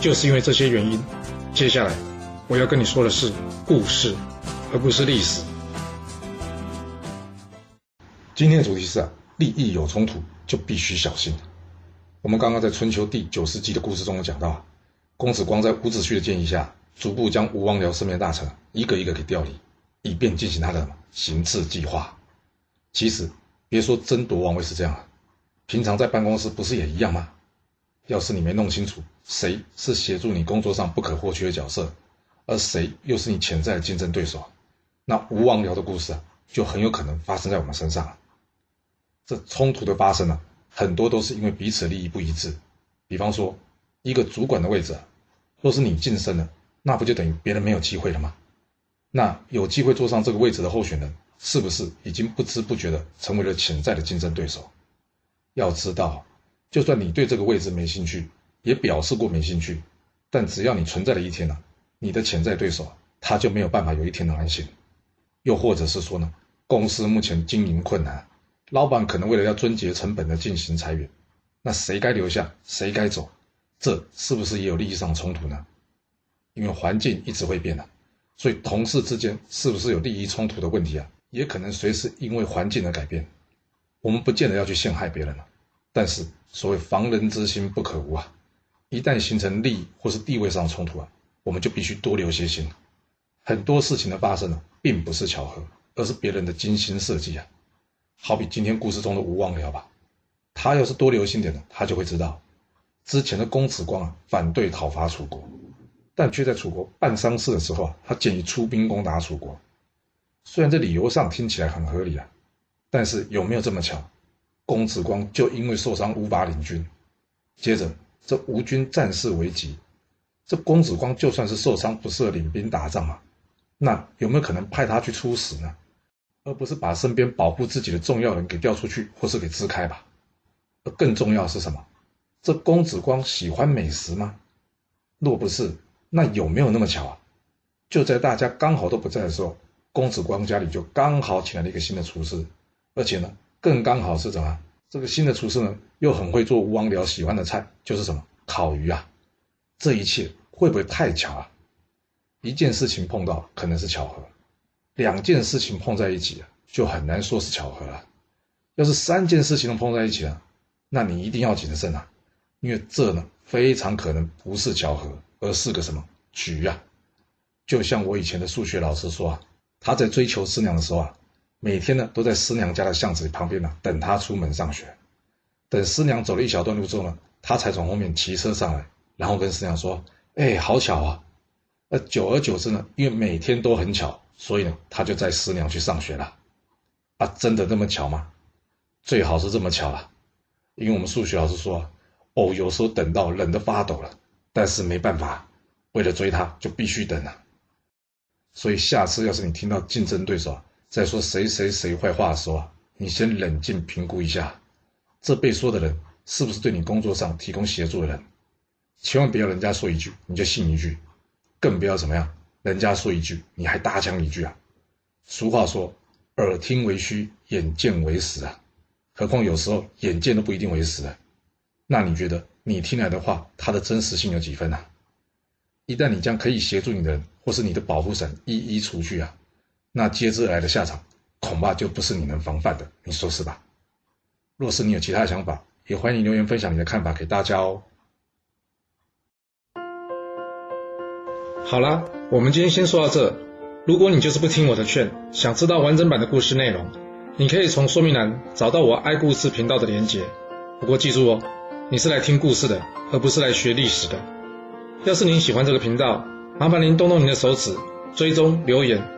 就是因为这些原因，接下来我要跟你说的是故事，而不是历史。今天的主题是啊，利益有冲突就必须小心。我们刚刚在春秋第九世纪的故事中有讲到，公子光在伍子胥的建议下，逐步将吴王僚身边大臣一个一个给调离，以便进行他的行刺计划。其实别说争夺王位是这样，平常在办公室不是也一样吗？要是你没弄清楚谁是协助你工作上不可或缺的角色，而谁又是你潜在的竞争对手，那吴王僚的故事啊，就很有可能发生在我们身上了。这冲突的发生呢，很多都是因为彼此利益不一致。比方说，一个主管的位置，若是你晋升了，那不就等于别人没有机会了吗？那有机会坐上这个位置的候选人，是不是已经不知不觉的成为了潜在的竞争对手？要知道。就算你对这个位置没兴趣，也表示过没兴趣，但只要你存在了一天呢，你的潜在对手他就没有办法有一天能安心。又或者是说呢，公司目前经营困难，老板可能为了要遵节成本的进行裁员，那谁该留下，谁该走，这是不是也有利益上冲突呢？因为环境一直会变的，所以同事之间是不是有利益冲突的问题啊？也可能随时因为环境的改变，我们不见得要去陷害别人了。但是，所谓防人之心不可无啊！一旦形成利益或是地位上的冲突啊，我们就必须多留些心。很多事情的发生呢，并不是巧合，而是别人的精心设计啊。好比今天故事中的吴王僚吧，他要是多留心点呢，他就会知道，之前的公子光啊反对讨伐楚国，但却在楚国办丧事的时候啊，他建议出兵攻打楚国。虽然这理由上听起来很合理啊，但是有没有这么巧？公子光就因为受伤无法领军，接着这吴军战事危急，这公子光就算是受伤不适合领兵打仗啊，那有没有可能派他去出使呢？而不是把身边保护自己的重要人给调出去，或是给支开吧？而更重要是什么？这公子光喜欢美食吗？若不是，那有没有那么巧啊？就在大家刚好都不在的时候，公子光家里就刚好请来了一个新的厨师，而且呢。更刚好是什么？这个新的厨师呢，又很会做吴王僚喜欢的菜，就是什么烤鱼啊！这一切会不会太巧啊？一件事情碰到可能是巧合，两件事情碰在一起就很难说是巧合了。要是三件事情都碰在一起了，那你一定要谨慎啊，因为这呢非常可能不是巧合，而是个什么局啊！就像我以前的数学老师说啊，他在追求师娘的时候啊。每天呢，都在师娘家的巷子旁边呢等她出门上学。等师娘走了一小段路之后呢，他才从后面骑车上来，然后跟师娘说：“哎，好巧啊！”那久而久之呢，因为每天都很巧，所以呢，他就载师娘去上学了。啊，真的那么巧吗？最好是这么巧了，因为我们数学老师说：“哦，有时候等到冷得发抖了，但是没办法，为了追他就必须等啊。”所以下次要是你听到竞争对手，在说谁谁谁坏话的时候啊，你先冷静评估一下，这被说的人是不是对你工作上提供协助的人？千万不要人家说一句你就信一句，更不要怎么样，人家说一句你还搭腔一句啊。俗话说，耳听为虚，眼见为实啊。何况有时候眼见都不一定为实啊。那你觉得你听来的话，它的真实性有几分呢？一旦你将可以协助你的人或是你的保护伞一一除去啊。那接之而来的下场，恐怕就不是你能防范的，你说是吧？若是你有其他想法，也欢迎留言分享你的看法给大家哦。好啦，我们今天先说到这。如果你就是不听我的劝，想知道完整版的故事内容，你可以从说明栏找到我爱故事频道的连结。不过记住哦，你是来听故事的，而不是来学历史的。要是您喜欢这个频道，麻烦您动动您的手指，追踪留言。